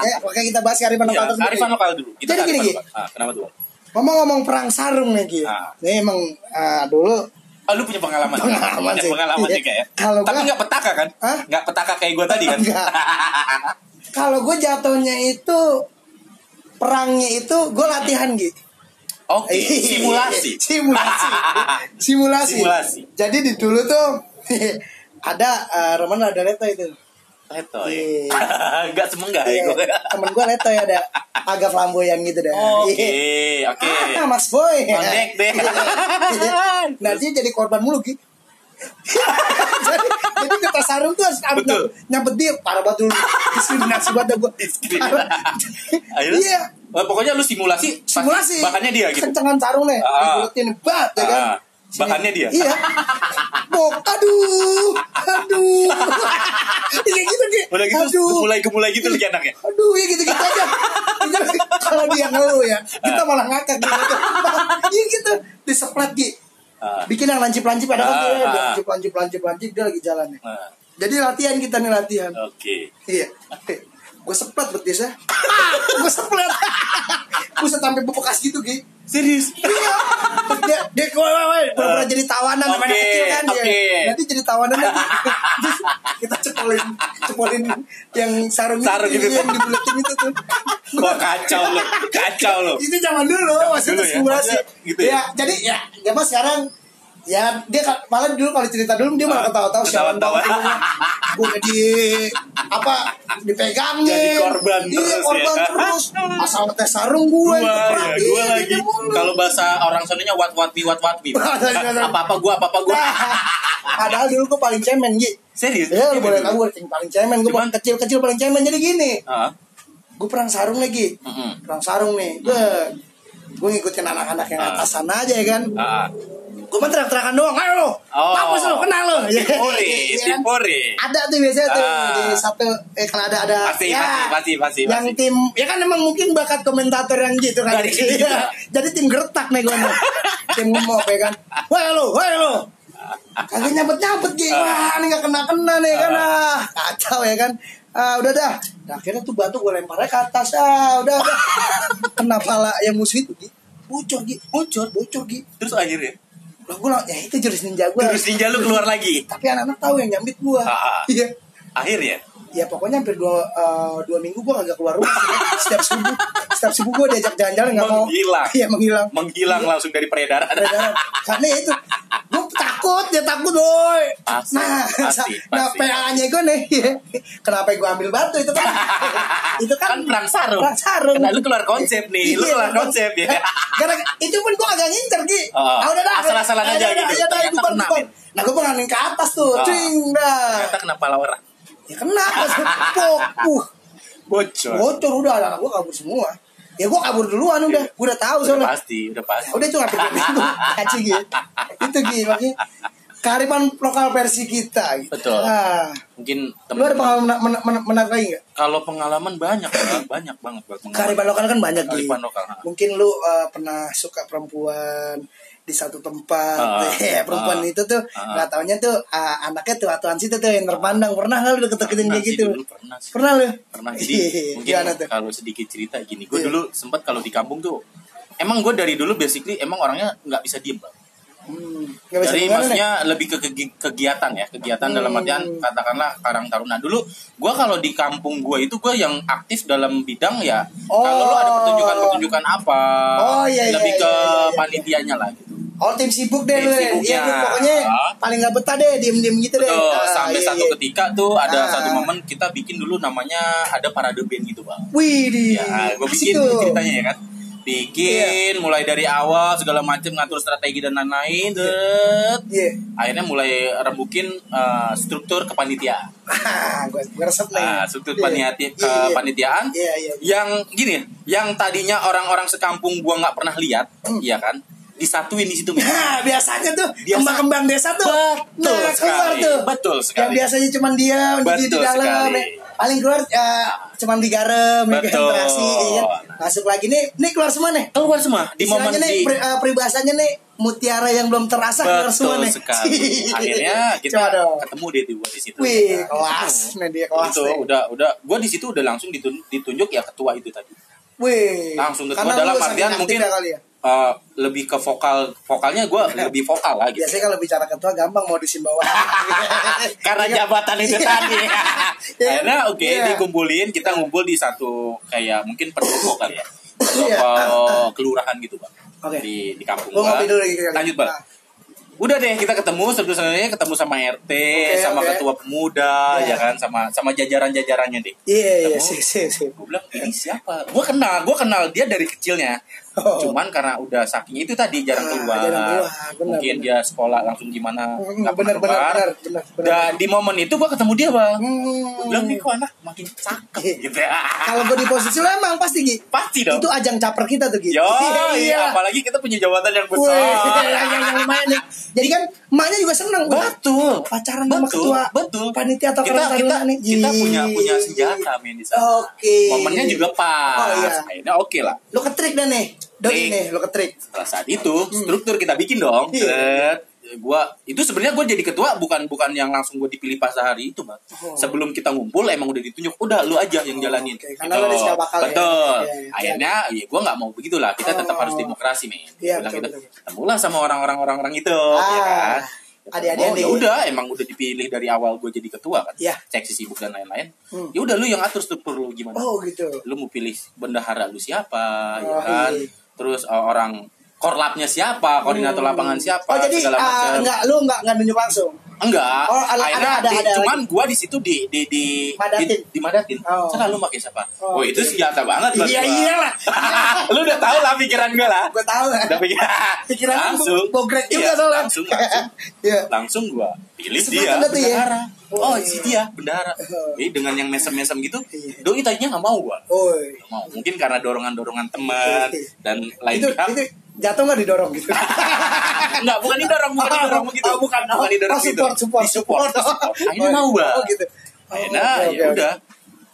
ya, oke kita bahas kearifan lokal Iya, tersebut. Arifan lokal dulu. Kita Jadi gini, arifan Gi. lokal. Ah, kenapa tuh? Ngomong-ngomong perang sarung nih, Ki. Ah. Ini emang ah, dulu Oh, lu punya pengalaman? Pengalaman Punya sih. Pengalaman Iya. juga ya. Kalau Tapi nggak petaka kan? Hah? Nggak petaka kayak gue tadi kan? [laughs] Kalau gue jatuhnya itu perangnya itu gue latihan gitu. Oke, [laughs] simulasi. simulasi. [laughs] simulasi. Simulasi. Jadi di dulu tuh [laughs] ada uh, Roman Adaletto itu. Letoy. Iya. Enggak semenggah Iya, ya gue. temen gue leto ya ada agak flamboyan gitu dah. Oke, Iya. oke. Ah, Mas Boy. Ngondek deh. nah dia jadi korban mulu Ki. [laughs] jadi, jadi kita sarung tuh harus Betul. nyambet dia parah banget dulu diskriminasi banget gue iya oh, pokoknya lu simulasi, simulasi Bahannya dia gitu. kencengan sarung nih Ah. dibuletin bat ya kan Ah, bahannya dia. iya bok aduh aduh iya gitu Ki. Udah gitu aduh gemulai-gemulai gitu lagi anaknya. Aduh, ya gitu-gitu aja. Itu Kalau dia ngeluh ya, kita malah ngakak gitu. Iya gitu, diseplet Ki. Ah. Bikin yang lancip-lancip ada kan Ah, ah. lancip lancip lancip lancip dia lagi jalan nih. Nah, Jadi latihan kita nih latihan. Oke. Iya. [laughs] Gue seplet betis ya. [laughs] Gue seplet. Gue sampai bekas gitu Ki. Serius? Iya. Terus dia dia gue pernah jadi tawanan Oke, kecil kan dia. Nanti jadi tawanan. Terus kita cepolin cepolin yang sarung, Sarung itu, gitu. yang dibuletin itu tuh. Wah kacau lu, kacau lu. itu zaman dulu masih ya, simulasi. maksudnya gitu ya? ya, jadi ya ya mas sekarang ya dia malah dulu kalau cerita dulu dia malah ketawa-tawa sialan Ketawa-tawa. banget gue jadi apa dipegangnya Jadi korban iya, terus korban ya. terus. [laughs] Asal tes sarung gue Gua ya, gua lagi. gitu Kalau bahasa orang sonanya what what me what what me. Apa apa gua apa apa gua. [laughs] padahal dulu gue paling cemen Gi Serius? ya lu boleh tahu gue paling cemen. Gue Cuman- kecil-kecil paling cemen jadi gini. Ah, gue perang sarung lagi. Mm-mm. perang sarung nih. Gue gue ngikutin anak-anak yang Ah. atasan aja ya kan? Ah, gue mah teriak-teriakan doang ayo lo Oh. mampus lo kenal lo Tim Pori, [laughs] Iya tim kan? Ada tuh biasanya tuh Ah. di satu eh kalau ada ada Pasti, pasti, pasti, pasti, yang pasti. tim ya kan emang mungkin bakat komentator yang gitu kan Dari gitu. [laughs] Iya. jadi tim gertak nih gue nih [laughs] tim ngomong ya kan wah lo wah lo kagak nyabet nyabet gitu wah ini gak kena kena nih kan ah kacau ya kan ah udah dah nah, akhirnya tuh batu gue lemparnya ke atas ah udah udah kena pala yang musuh itu Gi. bocor Gi. bocor bocor Gi. Terus akhirnya lah gue ya itu jurus ninja gue terus ninja lu keluar lagi. tapi anak-anak tahu yang nyambit gue Ah. iya Akhirnya ya pokoknya hampir dua, eh, dua minggu gue agak keluar rumah setiap subuh setiap subuh gue diajak jalan-jalan nggak mau Menghilang. iya menghilang menghilang Iya. langsung dari peredaran. Peredaran. karena ya itu gue takut dia takut boy Pasti, nah pasti, [laughs] nah pasti. PA nya gue nih [laughs] kenapa gue ambil batu itu kan [laughs] itu kan Kan perang sarung. perang sarung Nah, lu keluar konsep nih, lu Iya, keluar konsep ya. Gara itu pun gue agak ngincer Ki Oh, ah, udah dah asal-asalan aja gitu. ya men. nah gue penganin ke atas tuh cing dah Ternyata kenapa orang ya kena [laughs] uh bocor. bocor udah anak gue kabur semua. Ya gue kabur duluan udah. Gue udah tahu Udah soalnya pasti, udah pasti. Ya udah itu ngapain? Dua minggu kacau gitu itu gitu makanya kearifan lokal versi kita gitu. Betul. nah, Mungkin lu ada pengalaman men- men- men- menarik lagi nggak? Kalau pengalaman banyak banyak banget kearifan lokal kan banyak gitu Kearifan lokal, mungkin lu uh, pernah suka perempuan di satu tempat Ah, [laughs] ya perempuan ah, itu tuh ah. nggak taunya tuh uh, anaknya tuh atuan situ tuh yang terpandang pernah nggak lu deket-deketin kayak gitu dulu pernah sih. pernah lu pernah [laughs] jadi mungkin kalau sedikit cerita gini gue Iya. dulu sempat kalau di kampung tuh emang gue dari dulu basically emang orangnya nggak bisa diem bang hmm, bisa jadi gimana nih maksudnya lebih ke kegi- kegiatan ya kegiatan dalam Hmm. artian katakanlah karang taruna dulu gue kalau di kampung gue itu gue yang aktif dalam bidang ya Oh. kalau lu ada pertunjukan pertunjukan apa Oh, iya, iya, lebih iya, ke iya, iya. panitianya lah gitu Oh tim sibuk deh Tim lu ya. sibuknya. Iya lu pokoknya Ah. paling gak betah deh diem-diem gitu deh. Betul, Ah, sampai iya, satu iya. ketika tuh ada Ah. satu momen kita bikin dulu namanya ada parade band gitu bang Wih di. Ya, gue bikin tuh. ceritanya ya kan. Bikin mulai dari awal segala macam ngatur strategi dan lain-lain.Det. Iya. Akhirnya mulai rembukin eh, struktur kepanitiaan. Ah, gue gue resep nih. Nah, struktur Iya. paniti Iya, iya. kepanitiaan Iya iya. yang gini, yang tadinya orang-orang sekampung gua nggak pernah lihat, Hmm. iya kan? Disatuin di situ. Nah, biasanya tuh Biasa. kembang-kembang desa tuh. Betul nah, keluar sekali. tuh. Betul Yang sekali. biasanya cuma dia di, di Betul dalam. sekali. ya. Paling keluar ya, cuma digarem, ya Betul. terasi, ya kan. Masuk lagi nih, nih keluar semua nih. Keluar semua di momen nih, di eh, peribahasanya nih, mutiara yang belum terasa keluar semua Betul nih. sekali. [laughs] Akhirnya kita dong. ketemu tuh gua di situ. Wih, kelas. Nih dia kelas itu nih. udah udah gue di situ udah langsung ditun- ditunjuk ya ketua itu tadi Wih. langsung ketua dalam artian mungkin ya kali ya. Eh, lebih ke vokal vokalnya gue [laughs] lebih vokal lah gitu Biasanya kalau bicara ketua gampang mau disimbawa. [laughs] karena jabatan itu Iya. tadi Iya. [laughs] karena oke Iya. dikumpulin kita ngumpul di satu kayak mungkin pendopo kali ya Iya. pendopo kelurahan gitu bang Oke. di di kampung Gua lagi lanjut bang Nah, udah deh kita ketemu sebenarnya ketemu sama RT sama oke. ketua pemuda Ya. ya kan sama sama jajaran-jajarannya deh Iya iya sih sih sih. gue bilang ini siapa gue kenal gue kenal dia dari kecilnya Oh. cuman karena udah saking itu tadi jarang Ah, keluar, jarang keluar, benar, mungkin benar. dia sekolah langsung gimana Hmm, nggak pernah benar, benar, benar. Dan di momen itu gue ketemu dia bang Hmm. Gua bilang nih kok anak makin cakep Iya. gitu ya Kalau gue di posisi lo emang pasti Gi. pasti dong Itu ajang caper kita tuh Gi. Yo, iya, apalagi kita punya jabatan yang besar. yang, yang, yang lumayan nih. Jadi kan emaknya juga seneng. Betul. Pacaran sama betul, ketua betul. panitia atau kita kita, nih. kita punya punya senjata men di sana. Oke. Momennya juga pas. Oh, iya. Akhirnya oke lah. Lo ketrik dah nih. Doi Trik. nih, lo ketrik. Setelah saat itu struktur kita bikin dong. Hmm. Iya. Gua itu sebenarnya gue jadi ketua bukan bukan yang langsung gue dipilih pas sehari itu bang. Oh. Sebelum kita ngumpul emang udah ditunjuk udah lu aja yang jalanin. Oke, karena lu ada cikal bakal ya. Betul. Iya. Akhirnya ya gue nggak mau begitulah. Kita tetap Oh. harus demokrasi men. Iya, Bilang betul, gitu. betul. Ketemulah sama orang-orang orang-orang itu. ya kan? Adik-adik oh, ya udah emang udah dipilih dari awal gue jadi ketua kan Iya. seksi sibuk dan lain-lain Hmm. ya udah lu yang atur struktur lu gimana Oh gitu. lu mau pilih bendahara lu siapa ya Oh, kan iya. terus uh, orang korlapnya siapa koordinator Hmm. lapangan siapa Oh jadi segala ah, enggak lu enggak enggak nunjuk langsung. enggak Oh, ada- akhirnya ada- di- ada cuman gua di situ di di di Madatin. di, dimadatin Oh. Sana lu pakai siapa Oh, oh, itu oke. senjata banget buat Iya, gua. iyalah. [laughs] lu udah tahu lah pikiran gua lah Gue tahu. udah pikir [laughs] Pikiran lu langsung bogrek juga Iya, soalnya. langsung langsung [laughs] Iya. langsung gua pilih Kesempatan dia tuh ya. Oh, oh, iya. si dia bendahara Oh. jadi dengan yang mesem-mesem gitu Iya. doi tadinya nggak mau gua Oi. Nggak mau mungkin karena dorongan-dorongan teman Iya. dan lain Itu itu jatuh nggak didorong gitu. [laughs] Enggak, bukan didorong, bukan didorong begitu. Oh, bukan. bukan didorong Oh, gitu. support, support, support. disupport. Akhirnya mau, Bang. Oh gitu. Oh, Akhirnya oke, oke, ya oke. udah.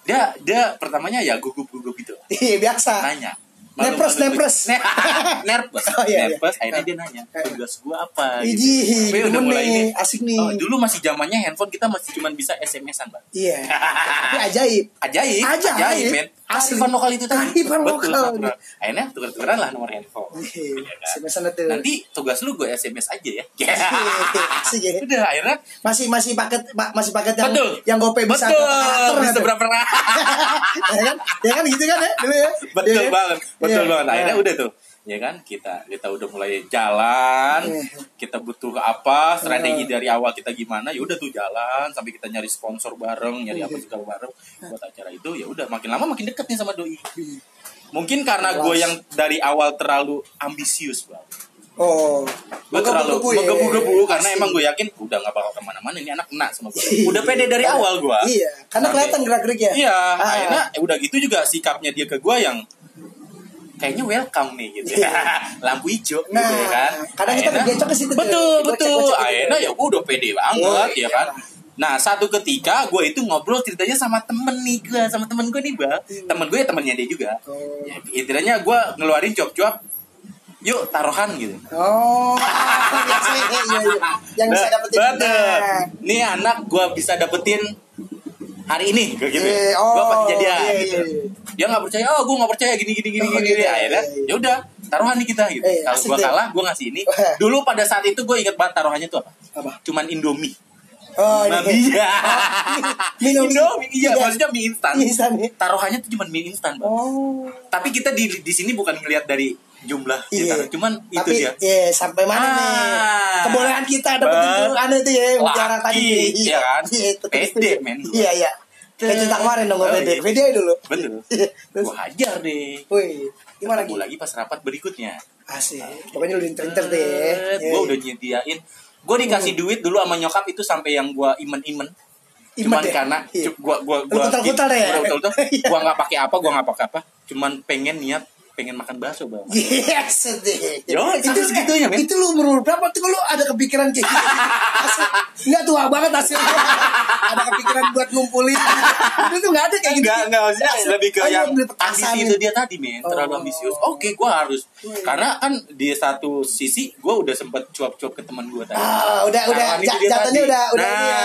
Dia dia pertamanya ya gugup-gugup gitu. Iya biasa. Nanya. Nepres, nepres. Ne- [laughs] nervous. Oh, iya, iya. Akhirnya dia nanya, tugas gua apa? Iji, Tapi udah mulai nih, ini. asik nih. Oh, dulu masih zamannya handphone kita masih cuma bisa SMS-an, Bang. Iya. [laughs] Tapi ajaib. Ajaib, Ajaib. ajaib, men. Asli. Kearifan lokal itu tadi. Kearifan Betul, lokal. natural. Akhirnya tuker-tukeran lah nomor handphone. Iya, Ya kan? Itu. Nanti tugas lu gue SMS aja ya. Asik ya. [laughs] Udah akhirnya Masih masih paket ma- masih paket yang betul. yang GoPay bisa betul. karakter bisa gitu. berapa [laughs] ya kan? Ya kan gitu kan ya dulu ya. betul Iya kan? banget, betul Iya. banget. Akhirnya Nah. udah tuh. Ya kan kita kita udah mulai jalan, Iya. kita butuh apa, strategi dari awal kita gimana, ya udah tuh jalan sampai kita nyari sponsor bareng, nyari Iya. apa segala bareng buat acara itu, ya udah makin lama makin deket nih sama doi. Mungkin karena gue yang dari awal terlalu ambisius, bang. Oh. gue terlalu Menggebu-gebu ya. menggebu-gebu karena Asik. emang gue yakin udah gak bakal ke mana-mana ini anak kena sama gue udah pede dari awal gue Iya, karena Sampai- kelihatan gerak-geriknya. iya Ah. akhirnya eh, udah gitu juga sikapnya dia ke gue yang kayaknya welcome nih gitu Iya. [laughs] lampu hijau Nah, gitu ya kan kadang kita bergecok ke situ tuh. betul Gocek-gocek betul gitu. akhirnya ya gue udah pede banget Oh, ya iya. kan Nah satu ketika gue itu ngobrol ceritanya sama temen nih gue sama temen gue nih bang temen gue ya temennya dia juga Oh. ya, intinya gue ngeluarin cuap-cuap yuk taruhan gitu Oh, [laughs] iya, iya, iya. Yang bisa dapetin. betul. Nah. Nih anak gue bisa dapetin hari ini kayak gitu. Gue oh, pasti jadian. iya, gitu. iya, iya. Dia nggak percaya, oh gue nggak percaya gini gini gini Oh, gini. gitu, gini. Akhirnya iya, iya. ya udah taruhan nih kita gitu. Eh, Kalau gue kalah, gue ngasih ini. Dulu pada saat itu gue inget banget taruhannya tuh apa? Apa? Cuman Indomie. Oh, Nah, ini. iya. mie Indomie. Iya, [laughs] Iya. maksudnya mie instan. Mie instan, ya. Taruhannya tuh cuma mie instan, Bang. Oh. Tapi kita di di sini bukan ngelihat dari jumlah Iya. cuman itu Tapi dia. iya, sampai mana nih? Ah. Kebolehan kita dapetin Bet- tuh anu itu ya, bicara tadi. iya kan? Iya, itu Pede, men. Iya, iya. Kayak cerita kemarin dong, gue Oh, pede. iya. Pede aja dulu. Bener. [laughs] Iya, Gue hajar deh. wih, gimana lagi? lagi pas rapat berikutnya. Asik. Pokoknya lu inter-inter deh. Iya, gue udah nyediain. Gue dikasih duit dulu sama nyokap itu sampai yang gue imen-imen. Cuman Imet ya? karena Iya. cu- gua gua Lu gua putar-putar deh ya? Betul betul. [laughs] Iya. Gua nggak pakai apa, gua nggak pakai apa. Cuman pengen niat pengen makan bakso bang. Yes. Yo, sampai segitunya, men. Itu lu umur berapa tuh lu ada kepikiran kayak gitu? Nggak tua banget hasilnya. ada kepikiran buat ngumpulin. Itu tuh nggak ada kayak gitu. Enggak, enggak maksudnya Asli. lebih ke Oh, yang beli petasan ambisi nih. itu dia tadi men, terlalu Oh. ambisius. Oke, gua harus karena kan di satu sisi gua udah sempet cuap-cuap ke teman gua tadi. Ah, udah udah itu ja- dia jatuhnya udah udah nah, ini ya.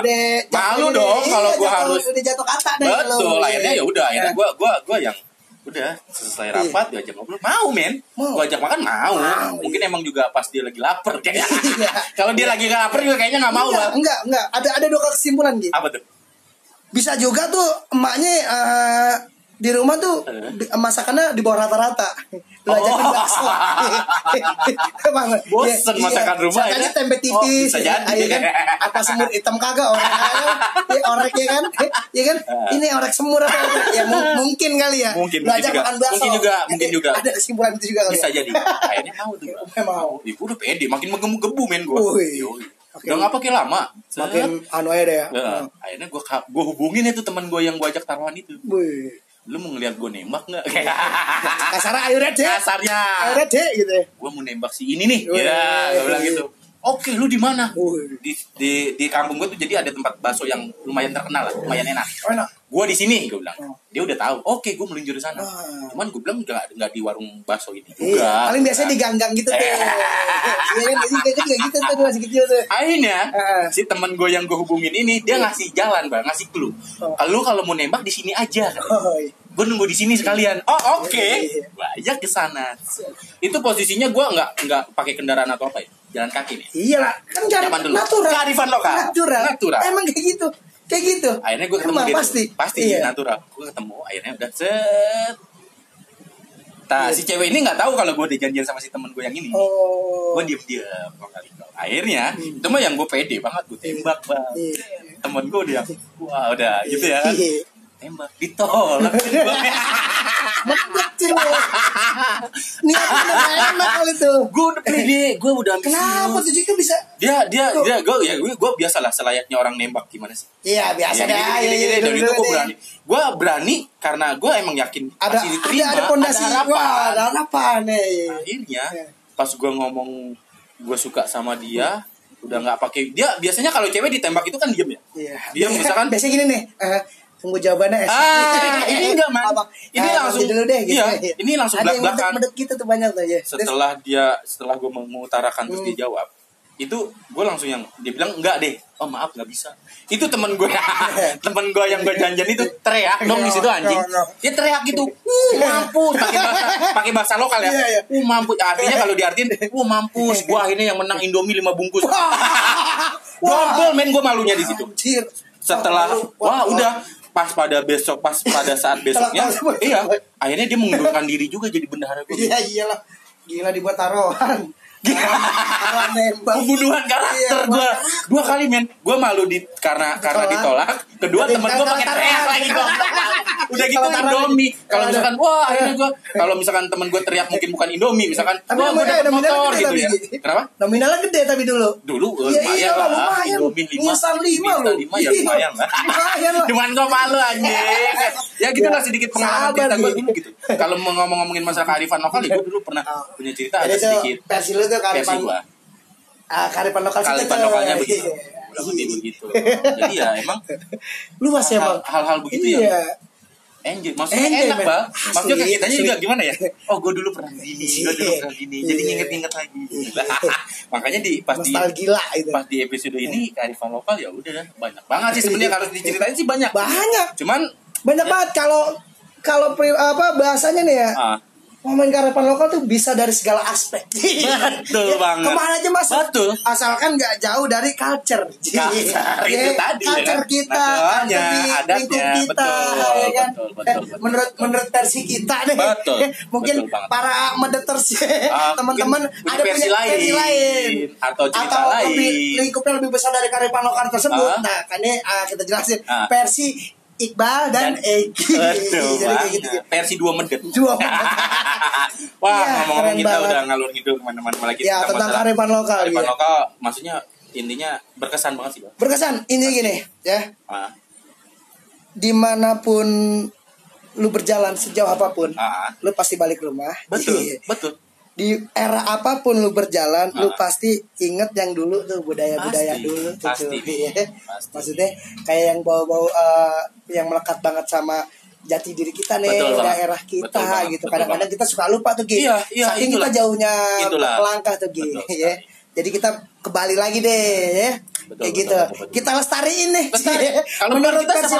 Udah malu dong kalau Iya, gua jatuh- harus udah jatuh kata betul akhirnya ya udah akhirnya Nah. gua gua gua yang udah selesai rapat diajak ngobrol mau men Mau. gua ajak makan mau, Mau, mungkin emang juga pas dia lagi lapar kayaknya Iya. [laughs] kalau dia lagi nggak lapar juga kayaknya nggak mau enggak, bang enggak, enggak. Ada ada dua kesimpulan gitu. apa tuh Bisa juga tuh emaknya eh, di rumah tuh Eh. di- masakannya di bawah rata-rata. Lu ajakin Oh. bakso. [laughs] Emang Bosen iya, masakan iya. rumah, Sangkanya ya? tempe Oh, tipis. bisa jadi. iya kan? Apa semur hitam kagak orek aja. Ya, orek ya kan? Ya kan? Eh. Ini orek semur apa? Ya mu- mungkin kali ya. Mungkin, Lu mungkin ajak juga. makan bakso. Mungkin juga, mungkin juga. Ada kesimpulan itu juga kali. bisa ya? jadi akhirnya mau tuh [laughs] gua. Mau. Gua udah pede makin menggebu-gebu men gue Wih. udah nggak pakai lama. Makin anu aja deh ya. Nah, akhirnya gue gue hubungin itu teman gue yang gue ajak taruhan itu Wih. Lu mau ngeliat gue nembak nggak [laughs] Kasarnya ayo red deh. kasarnya Ayo deh gitu. ya. gue mau nembak si ini nih Wih. ya gue bilang gitu oke lu di mana di, di di kampung gue tuh jadi ada tempat bakso yang lumayan terkenal lah lumayan enak Oh, enak. Gue di sini gue bilang Oh. dia udah tahu oke gue meluncur di sana Ah. cuman gue bilang nggak nggak di warung bakso ini Iya, juga paling biasanya di gang-gang gitu tuh. Iya kan, jadi juga gitu tuh masih kecil tuh. akhirnya Heeh. si teman gue yang gue hubungin ini dia ngasih jalan bang ngasih clue Oh. kalau kalau mau nembak di sini aja Oh, iya. gue nunggu di sini sekalian oh oke Iya. gue ajak ke sana itu posisinya gue nggak nggak pakai kendaraan atau apa ya jalan kaki nih Iya lah, kan kan dulu. natural. Kearifan lokal. Natural. Natural. Emang kayak gitu. Kayak gitu. akhirnya gue ketemu Emang dia tuh. pasti. pasti Iya. natural gue ketemu akhirnya udah set Nah, Iya. si cewek ini nggak tahu kalau gue udah janjian sama si temen gue yang ini. Oh. Gue diem diem kali Akhirnya, itu mah yang gue pede banget, gue tembak bang. Iya. Temen gue udah, wah udah gitu ya kan. Iya. Tembak, ditolak. [laughs] Betul. Niatnya udah enak kali tuh. gue udah pede, gue udah Kenapa ambisius. tuh juga bisa? Dia, dia, dia, gue, ya gue, gue biasa lah selayaknya orang nembak gimana sih? Iya biasa Ya, dah. Iya, iya, dulu itu gue deh. berani. Gue berani karena gue emang yakin Ada diterima. ada ada pondasi. ada harapan. Wah, ada harapan nih. Akhirnya Iya. pas gue ngomong gue suka sama dia, udah nggak pakai dia biasanya kalau cewek ditembak itu kan diem ya. Iya. Dia misalkan [laughs] biasa gini nih. eh, tunggu jawabannya. Ah, ini enggak, Man. Apa? Ini Ah, langsung- dulu deh gitu. iya, ini langsung Ada yang belak-belakan. medek gitu tuh banyak tuh ya. Terus, setelah dia setelah gue mengutarakan terus Hmm. dia jawab itu gue langsung yang dia bilang enggak deh oh maaf nggak bisa itu temen gue [laughs] temen gue yang gue janjian itu [laughs] teriak dong di situ anjing No, no. dia teriak gitu uh mampus pakai bahasa pakai bahasa lokal ya Iya, iya. uh mampus artinya kalau diartiin uh mampus gue [laughs] akhirnya yang menang indomie lima bungkus double men gue malunya di situ setelah wah udah pas pada besok pas pada saat [laughs] besoknya iya akhirnya dia mengundurkan diri juga jadi bendahara gue Iya iyalah. Gila dibuat taruhan. Nembak. pembunuhan karakter Iya, gue dua kali men. Gue malu di karena karena Ditolak. ditolak kedua Jadi temen gue pakai teriak lagi goblok. [laughs] udah gitu indomie. kalau misalkan wah akhirnya gue kalau misalkan temen gue teriak mungkin bukan indomie misalkan Tapi wah gue dapet nominalnya motor gitu ya. kenapa? Nominalnya gede tapi dulu. dulu eh, Iya lumayan iya lah. lumayan. indomie lima. Instan lima ya Iya, lumayan lah. Lah. cuman gue malu anjing. Ya gitu lah sedikit pengalaman cerita gue dulu gitu. Kalau mau ngomong-ngomongin masalah kearifan lokal ya gue dulu pernah Oh. punya cerita ada sedikit. versi lu versi karipan. Ah, karipan lokal tuh. lokalnya begitu Iya. udah begitu begitu jadi ya emang Lu masih hal- emang. hal-hal begitu ya Iya. enjoy maksudnya Enjoy, enak bang maksudnya kayak kitanya juga gimana ya oh gue dulu pernah gini gue dulu pernah gini jadi Iya. nginget-nginget lagi [laughs] makanya di pas di Nostalgia itu. pas di episode ini kearifan lokal ya udah dah, banyak banget sih sebenarnya harus diceritain sih banyak Banyak. cuman Banyak Ya. banget kalau kalau apa bahasanya nih ya. ah, Ngomongin kearifan lokal tuh bisa dari segala aspek. [laughs] Betul banget. Ke mana aja mas? Betul. Asalkan nggak jauh dari culture. Culture, [laughs] itu Ya, tadi, Culture ya kan? kita, culture di adatnya, lingkup kita, betul, ya kan? betul, betul, Eh, betul. Menurut menurut versi kita nih. Betul, [laughs] Mungkin betul para medeters Ah, teman-teman ada versi punya lain, versi lain atau cerita lebih, lain. lingkupnya lebih besar dari kearifan lokal tersebut. Ah. Nah, kan ini ah, kita jelasin Ah. versi Iqbal dan, Egi. [laughs] Betul Jadi kayak banget. gitu. Versi dua mendet. Dua mendet. [laughs] Wah, Iya, ngomong-ngomong kita banget. udah ngalur ngidul ke mana-mana lagi Ya, tentang kearifan lokal, Kearifan iya. lokal, maksudnya intinya berkesan banget sih, Bang. Berkesan ini gini ya. Ah, Di mana pun lu berjalan sejauh apa pun, ah, lu pasti balik rumah. betul, Iya. betul. Di era apa pun lu berjalan, lu Ah. pasti inget yang dulu tuh budaya-budaya Pasti, dulu tuh. pasti, tuh. Iya. pasti. Maksudnya kayak yang bau-bau eh, yang melekat banget sama jati diri kita nih, Betul daerah kita Betul banget, gitu. betul Kadang-kadang banget. kita suka lupa tuh Gi. Iya, iya, Saking itulah. kita jauhnya Itulah. melangkah tuh Gi. Betul ya. Jadi kita kembali lagi deh ya. Betul, Kayak betul, gitu. betul, betul. Kita lestariin nih. Lestari. [laughs] Kalau Menurut kita versi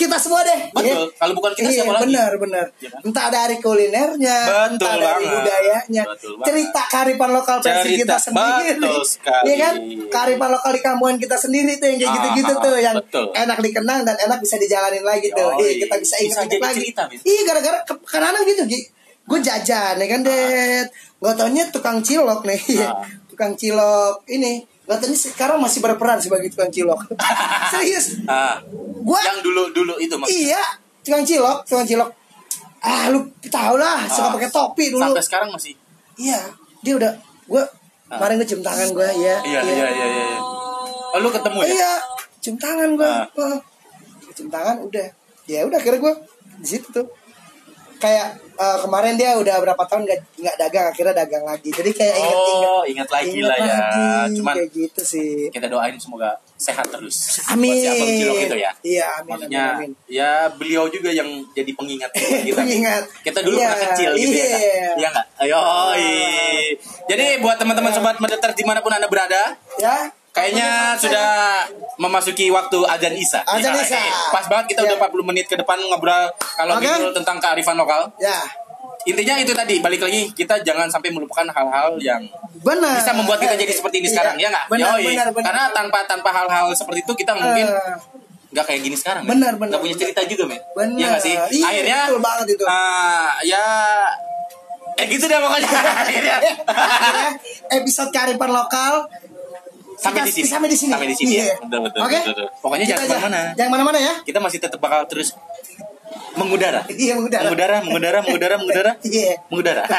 kita semua deh. Betul. Ya. Kalau bukan kita Iya, siapa lagi? benar, benar. Iya kan? Entah dari kulinernya, Betul entah dari budayanya, Betul banget. cerita kearifan lokal versi kita sendiri. betul sekali. Iya kan? Kearifan lokal di kampungan kita sendiri tuh yang kayak Ah, gitu-gitu ah, tuh yang betul. enak dikenang dan enak bisa dijalanin lagi tuh. Yoi. Iya, kita bisa Bisa ingat jadi lagi. cerita. Iya, gara-gara kadang-kadang gitu, Gi. Gue jajan ya kan, Det. Gak taunya tukang cilok nih. Ah. [laughs] tukang cilok ini. Taunya sekarang masih berperan sebagai tukang cilok. [laughs] Serius. Ah, Gua yang dulu dulu itu mas. Iya, tukang cilok, tukang cilok. Ah, lu tau lah, suka Ah, pakai topi dulu. Sampai sekarang masih. Iya, dia udah gue Ah. kemarin gue cium tangan gue, ya. Iya iya iya iya. iya. Oh, lu ketemu ya? Iya, cium tangan gue. Ah. Wah, cium tangan udah. Ya udah akhirnya gue di situ tuh. Kayak eh, kemarin dia udah berapa tahun nggak nggak dagang, akhirnya dagang lagi. Jadi kayak inget-inget. Oh, ingat lagi lah ya. lagi, Cuman kayak gitu sih. kita doain semoga sehat terus. Amin. Buat si Abang Cilok itu ya. Iya, amin. Maksudnya amin, amin. ya beliau juga yang jadi pengingat kita. [laughs] Pengingat. Kita dulu Iya, pernah kecil gitu ya. iya. Iya enggak? Ayo. Jadi buat teman-teman sobat mendetar di mana pun anda berada, Ya. Kayaknya sudah memasuki waktu azan isya. Azan Ya, isya. eh, Pas banget kita Iya. udah 40 menit ke depan ngobrol kalau Oke. gitu tentang kearifan lokal. Ya. Intinya itu tadi balik lagi kita jangan sampai melupakan hal-hal yang Benar. bisa membuat kita jadi seperti ini Iya. sekarang ya nggak? Benar, Yoi. benar, benar. Karena tanpa tanpa hal-hal seperti itu kita mungkin Eh, nggak kayak gini sekarang. men. Benar, benar, Nggak punya cerita juga, men. Benar. Iya nggak sih? Iya, Akhirnya, betul banget itu. ah, ya, eh gitu deh pokoknya. [laughs] Akhirnya. Akhirnya episode kearifan lokal sampai di sini. Sampai di sini. Sampai di sini Iya. ya. Betul, betul, Oke. betul, betul. Pokoknya Kita jangan aja. ke mana-mana. Jangan mana-mana ya. Kita masih tetap bakal terus mengudara. Iya, mengudara. Mengudara, mengudara, mengudara, mengudara. [laughs] Iya. Mengudara. [laughs]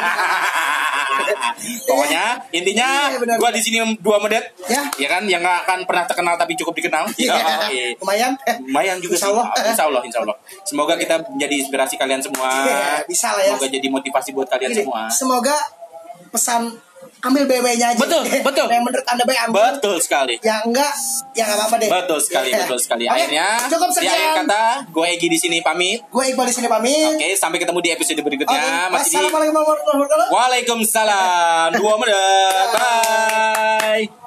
Pokoknya intinya Iya, gua di sini dua menit. Ya. Ya kan yang nggak akan pernah terkenal tapi cukup dikenal. Iya. [laughs] Iya. Lumayan. Lumayan juga Insya sih. Allah. Insya Allah, insya Allah. Semoga kita menjadi inspirasi kalian semua. Iya, bisa lah ya. Semoga jadi motivasi buat kalian Gini, semua. Semoga pesan ambil BW-nya aja. Betul, [laughs] betul. Yang menurut Anda baik ambil. Betul sekali. Yang enggak, ya nggak apa-apa deh. Betul sekali, [laughs] betul sekali. Akhirnya cukup di akhir sekian. kata, gue Egi di sini pamit. Gue Iqbal di sini pamit. Oke, sampai ketemu di episode berikutnya. Masih di Wassalamualaikum warahmatullahi wabarakatuh. Waalaikumsalam. Dua menit. [laughs] Bye.